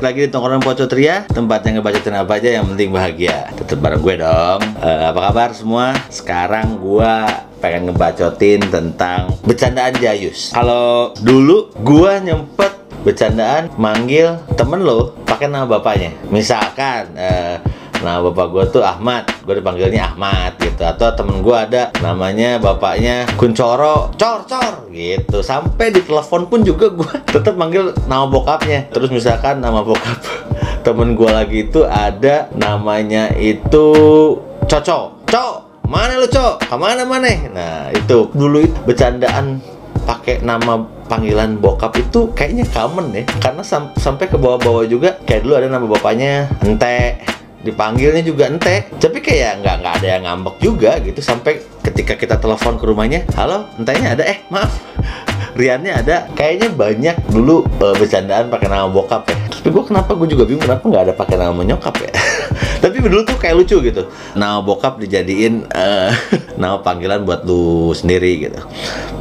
lagi di Tongkrongan Pocotria Tempatnya ngebacotin apa aja yang penting bahagia. Tetep bareng gue dong. Eh, Apa kabar semua? Sekarang gue pengen ngebacotin tentang bercandaan Jayus. Kalau dulu gue nyempet bercandaan manggil temen lo pakai nama bapaknya. Misalkan eh, Nah bapak gue tuh Ahmad, gue dipanggilnya Ahmad gitu. Atau temen gue ada namanya bapaknya Kuncoro, cor cor gitu. Sampai di telepon pun juga gue tetap manggil nama bokapnya. Terus misalkan nama bokap temen gue lagi itu ada namanya itu Coco, Cok, mana lu Cok? Ke mana mana? Nah itu dulu itu bercandaan pakai nama panggilan bokap itu kayaknya common ya karena sam- sampai ke bawah-bawah juga kayak dulu ada nama bapaknya Ente dipanggilnya juga ente. Tapi kayak nggak nggak ada yang ngambek juga gitu. Sampai ketika kita telepon ke rumahnya halo entenya ada? Eh maaf. Riannya ada. Kayaknya banyak dulu eh, bercandaan pakai nama bokap ya tapi gue kenapa gue juga bingung kenapa nggak ada pakai nama nyokap ya? Tapi dulu tuh kayak lucu gitu. Nama bokap dijadiin eh, nama panggilan buat lu sendiri gitu.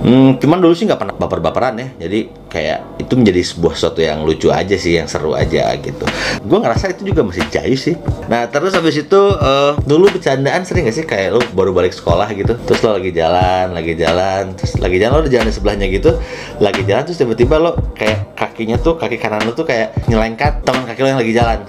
Hmm, cuman dulu sih nggak pernah baper-baperan ya. Jadi kayak itu menjadi sebuah sesuatu yang lucu aja sih yang seru aja gitu. Gue ngerasa itu juga masih jayus sih. Nah terus habis itu eh, dulu bercandaan sering gak sih? Kayak lu baru balik sekolah gitu terus lo lagi jalan lagi jalan terus lagi jalan lo di jalan di sebelahnya gitu lagi jalan terus tiba-tiba lo kayak kakinya tuh kaki kanan lo tuh kayak nyelengkat teman kaki lo yang lagi jalan.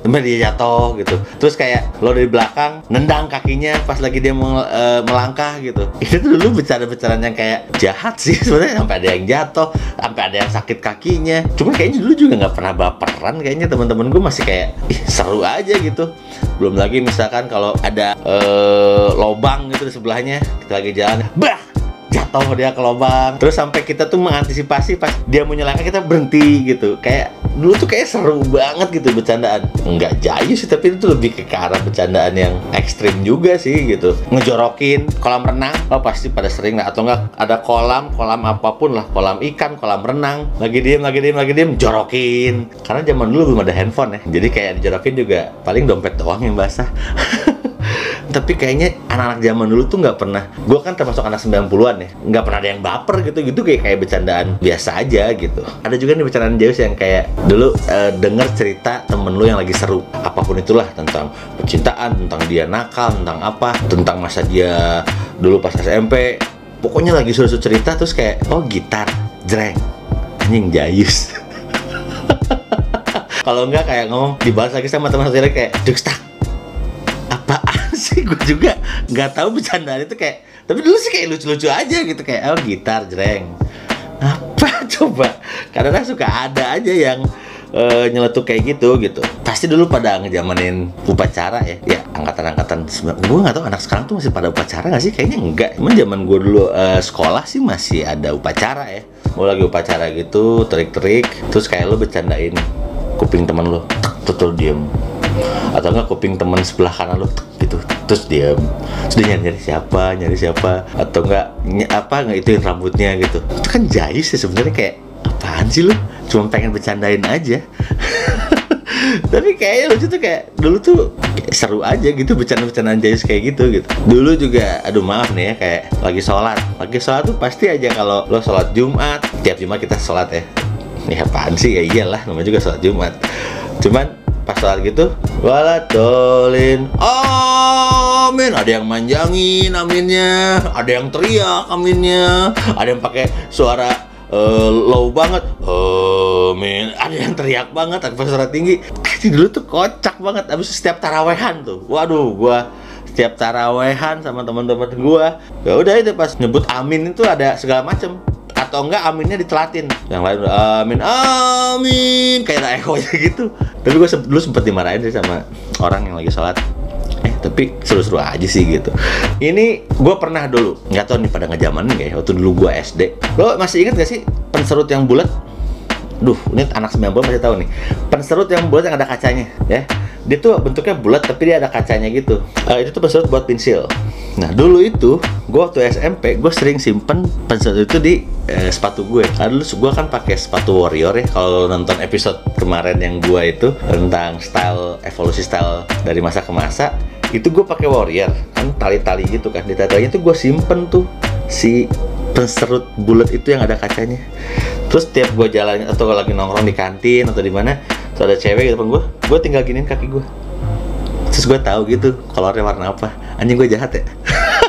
Temen dia jatuh gitu. Terus kayak lo dari belakang Nendang kakinya pas lagi dia mau eh, melangkah gitu. Itu tuh dulu bercanda-bercandaan yang kayak jahat sih sebenarnya. Sampai ada yang jatuh Sampai ada yang sakit kakinya. Cuma kayaknya dulu juga nggak pernah baperan Kayaknya. Teman-teman gue masih kayak Ih seru aja gitu. Belum lagi misalkan kalau ada eh, lobang gitu di sebelahnya Kita lagi jalan Bah! Jatuh dia ke lubang. Terus sampai kita tuh mengantisipasi pas dia mau nyelangkah kita berhenti gitu. Kayak dulu tuh kayak seru banget gitu bercandaan. Nggak jayu sih tapi itu lebih ke arah bercandaan yang ekstrim juga sih gitu. Ngejorokin kolam renang. Oh pasti pada sering lah. Atau enggak ada kolam kolam apa pun lah. Kolam ikan kolam renang. Lagi diem lagi diem lagi diem jorokin. Karena zaman dulu belum ada handphone ya. Jadi kayak dijorokin juga paling dompet doang yang basah tapi kayaknya anak-anak zaman dulu tuh nggak pernah. Gue kan termasuk anak 90-an ya. Nggak pernah ada yang baper gitu. Gitu kayak kayak bercandaan biasa aja gitu. Ada juga nih bercandaan Jayus yang kayak dulu eh, denger cerita temen lu yang lagi seru. Apa pun itulah tentang percintaan tentang dia nakal tentang apa tentang masa dia dulu pas SMP pokoknya lagi seru-seru cerita terus kayak oh gitar jreng anjing Jayus. Kalau enggak kayak ngomong dibahas lagi sama teman sendiri kayak dukstak gue juga nggak tahu bercandaan itu kayak tapi dulu sih kayak lucu-lucu aja gitu kayak oh gitar jreng. Apa coba? Kadang suka ada aja yang eh, nyeletuk kayak gitu gitu. Pasti dulu pada ngejamanin upacara ya ya angkatan-angkatan gue nggak tahu anak sekarang tuh masih pada upacara nggak sih? Kayaknya enggak cuman zaman gue dulu eh, sekolah sih masih ada upacara ya. Mau lagi upacara gitu terik-terik terus kayak lo bercandain kuping temen lo lo diem atau enggak kuping teman sebelah kanan tek, gitu. Terus dia nyari, nyari siapa nyari siapa. Atau enggak ny- apa nggak ituin rambutnya gitu. Itu kan jayus sih sebenarnya kayak apaan sih lu? Cuma pengen bercandain aja. Tapi kayaknya lucu tuh kayak dulu tuh kayak seru aja gitu bercanda-bercandaan jayus kayak gitu gitu. Dulu juga aduh maaf nih ya kayak lagi sholat. Lagi sholat tuh pasti aja kalau lo sholat jumat tiap jumat kita sholat ya. Ya apaan sih? Ya iyalah namanya juga sholat jumat. Cuman pas sholat gitu walatolin amin. Ada yang manjangin aminnya. Ada yang teriak aminnya. Ada yang pakai suara eh, low banget. Amin. Ada yang teriak banget pakai suara tinggi. Itu dulu tuh kocak banget. Abis setiap tarawehan tuh. Waduh gua setiap tarawehan sama teman-teman gua. Ya udah itu pas nyebut amin itu ada segala macem atau enggak aminnya ditelatin. Yang lain amin amin. Kayak ada echo gitu. Tapi gue dulu sempet dimarahin sih sama orang yang lagi sholat. Eh tapi seru-seru aja sih gitu. Ini gue pernah dulu nggak tahu nih pada ngejamanin nggak ya waktu dulu gue SD lo masih inget gak sih penserut yang bulat? Duh, ini anak 90 masih tahu nih. Penserut yang bulat yang ada kacanya, ya. Dia tuh bentuknya bulat tapi dia ada kacanya gitu. Eh, itu tuh penserut buat pensil. Nah, dulu itu gua waktu SMP, gue sering simpen penserut itu di eh, sepatu gue. Karena dulu gue kan pakai sepatu warrior ya. Kalau nonton episode kemarin yang gua itu tentang style evolusi style dari masa ke masa, itu gue pakai warrior kan tali-tali gitu kan. Di talinya tuh gue simpen tuh si penserut bulat itu yang ada kacanya terus tiap gue jalan atau lagi nongkrong di kantin atau di mana Terus ada cewek di depan gue gue tinggal giniin kaki gue terus gue tahu gitu kolornya warna apa. Anjing gue jahat ya?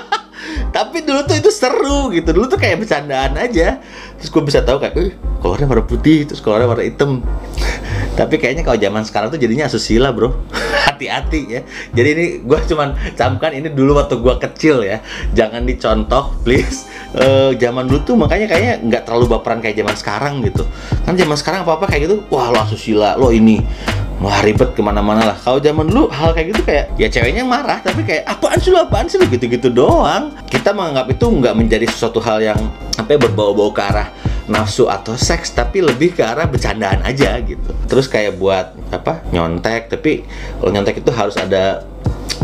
Tapi dulu tuh itu seru gitu. Dulu tuh kayak bercandaan aja. Terus gue bisa tahu kayak eh kolornya warna putih terus kolornya warna hitam. Tapi kayaknya kalau zaman sekarang tuh jadinya asusila bro hati-hati ya. Jadi ini gue cuman camkan ini dulu waktu gue kecil ya. Jangan dicontoh please. Uh, zaman dulu tuh makanya kayaknya nggak terlalu baperan kayak zaman sekarang gitu. Kan zaman sekarang apa apa kayak gitu wah lo asusila lo ini. Wah ribet ke mana-mana lah. Kalau zaman dulu hal kayak gitu kayak ya ceweknya marah tapi kayak apaan sih lo apaan sih? Lo gitu-gitu doang. Kita menganggap itu nggak menjadi sesuatu hal yang apa ya, berbau-bau ke arah nafsu atau seks tapi lebih ke arah bercandaan aja gitu. Terus kayak buat apa nyontek tapi kalau nyontek itu harus ada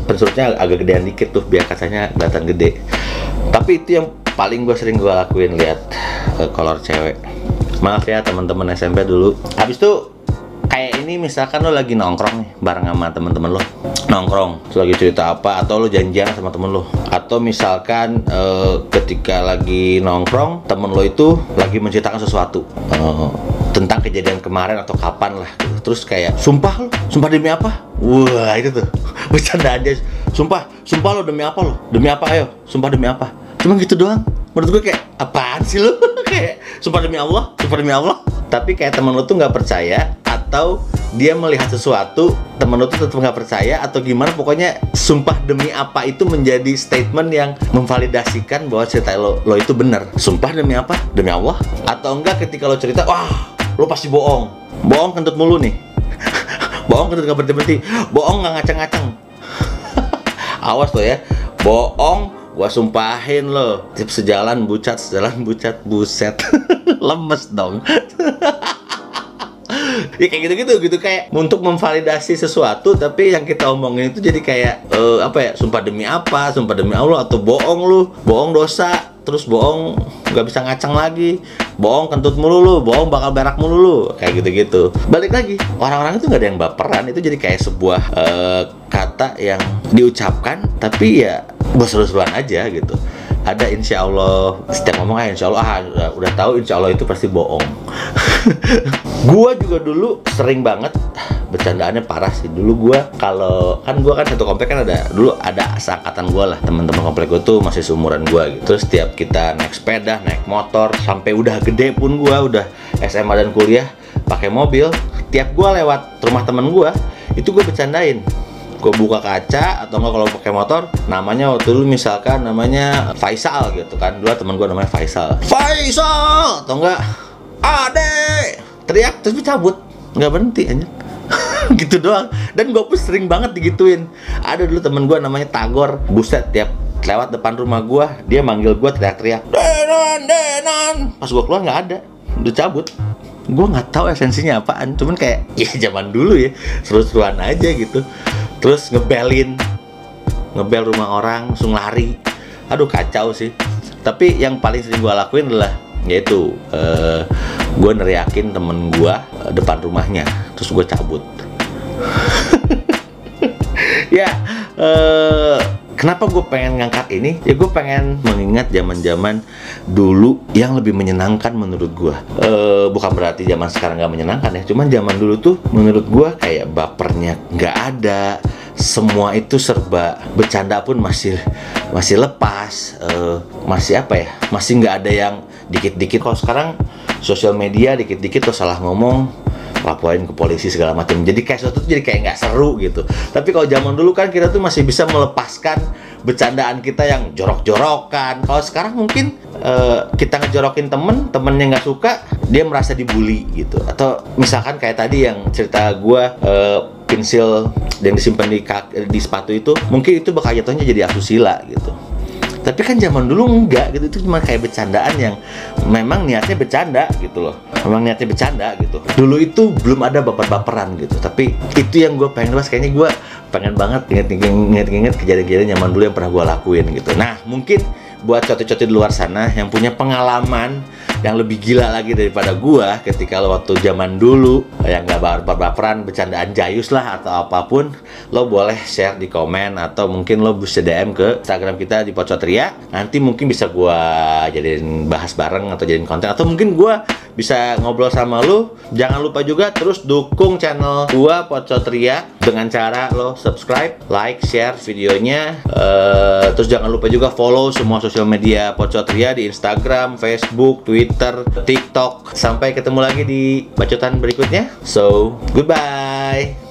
pensurutnya agak gedean dikit tuh biar katanya kelihatan gede. Tapi itu yang paling gue sering gue lakuin lihat uh, kolor cewek. Maaf ya teman-teman SMP dulu. Habis itu kayak ini misalkan lo lagi nongkrong nih bareng sama temen-temen lo. Nongkrong terus lagi cerita apa atau lo janjian sama temen lo. Atau misalkan uh, ketika lagi nongkrong temen lo itu lagi menceritakan sesuatu. Uh, tentang kejadian kemarin atau kapan lah. Terus kayak sumpah lo? Sumpah demi apa? Wah itu tuh. Bercandaan dia sumpah sumpah lo demi apa lo? Demi apa? Ayo sumpah demi apa? Cuma gitu doang. Menurut gue kayak apaan sih lo? Kayak sumpah demi Allah sumpah demi Allah. Tapi kayak temen lo tuh nggak percaya atau dia melihat sesuatu temen lo tuh tetap nggak percaya atau gimana pokoknya sumpah demi apa itu menjadi statement yang memvalidasikan bahwa cerita lo lo itu benar sumpah demi apa? Demi Allah? Atau enggak ketika lo cerita wah lo pasti bohong. Bohong kentut mulu nih. Bohong kentut nggak berhenti berhenti bohong nggak ngacang-ngacang awas lo ya. Bohong gua sumpahin lo. Tip sejalan bucat sejalan bucat buset. Lemes dong ya kayak gitu-gitu gitu. Kayak untuk memvalidasi sesuatu tapi yang kita omongin itu jadi kayak uh, apa ya sumpah demi apa sumpah demi Allah atau bohong lu bohong dosa terus bohong nggak bisa ngacang lagi bohong kentut mulu lu bohong bakal berak mulu lu kayak gitu-gitu. Balik lagi orang-orang itu nggak ada yang baperan itu jadi kayak sebuah uh, kata yang diucapkan tapi ya berseru-seruan aja gitu ada insya Allah setiap ngomong ah insya Allah ah udah, tahu insya Allah itu pasti bohong. Gua juga dulu sering banget bercandaannya parah sih. Dulu gua kalau kan gua kan satu komplek kan ada dulu ada seangkatan gua lah. Teman-teman komplek gua tuh masih seumuran gua gitu. Terus setiap kita naik sepeda naik motor sampai udah gede pun gua udah SMA dan kuliah pakai mobil tiap gua lewat rumah temen gua itu gua bercandain gue buka kaca atau enggak kalau pakai motor namanya waktu dulu misalkan namanya Faisal gitu kan. Dua teman gue namanya Faisal. Faisal! Atau enggak Ade! Teriak terus cabut. Nggak berhenti aja gitu doang. Dan gue pun sering banget digituin. Ada dulu temen gue namanya Tagor. Buset tiap lewat depan rumah gue dia manggil gue teriak-teriak Denan Denan. Pas gue keluar nggak ada. Udah cabut. Gue nggak tahu esensinya apaan. Cuman kayak ya zaman dulu ya seru-seruan aja gitu terus ngebelin ngebel rumah orang langsung lari. Aduh kacau sih. Tapi yang paling sering gue lakuin adalah yaitu uh, gue neriakin temen gue uh, depan rumahnya. Terus gue cabut. Ya uh, Kenapa gue pengen ngangkat ini? Ya gue pengen mengingat zaman-zaman dulu yang lebih menyenangkan menurut gue. E, bukan berarti zaman sekarang nggak menyenangkan ya. Cuman zaman dulu tuh menurut gue kayak bapernya nggak ada. Semua itu serba bercanda pun masih masih lepas. E, masih apa ya? Masih nggak ada yang dikit-dikit. Kalau sekarang sosial media dikit-dikit tuh salah ngomong laporin ke polisi segala macam. Jadi kayak sesuatu jadi kayak nggak seru gitu. Tapi kalau zaman dulu kan kita tuh masih bisa melepaskan bercandaan kita yang jorok-jorokan. Kalau sekarang mungkin uh, kita ngejorokin temen temennya nggak suka dia merasa dibully gitu. Atau misalkan kayak tadi yang cerita gue uh, pensil yang disimpan di, di sepatu itu mungkin itu bakal jatuhnya jadi asusila gitu tapi kan zaman dulu enggak gitu. Itu cuma kayak bercandaan yang memang niatnya bercanda gitu loh. Memang niatnya bercanda gitu. Dulu itu belum ada baper-baperan gitu. Tapi itu yang gue pengen bahas kayaknya gue pengen banget inget-inget kejadian-kejadian zaman dulu yang pernah gue lakuin gitu. Nah mungkin buat cote-cote di luar sana yang punya pengalaman yang lebih gila lagi daripada gua ketika lo waktu zaman dulu yang gak baper-baperan bercandaan jayus lah atau apa pun lo boleh share di komen atau mungkin lo bisa DM ke Instagram kita di Pocotria nanti mungkin bisa gua jadiin bahas bareng atau jadiin konten. Atau mungkin gua bisa ngobrol sama lo. Jangan lupa juga terus dukung channel gua Pocotria dengan cara lo subscribe like share videonya. Uh, terus jangan lupa juga follow semua sosial media Pocotria di Instagram Facebook Twitter TikTok. Sampai ketemu lagi di bacotan berikutnya. So goodbye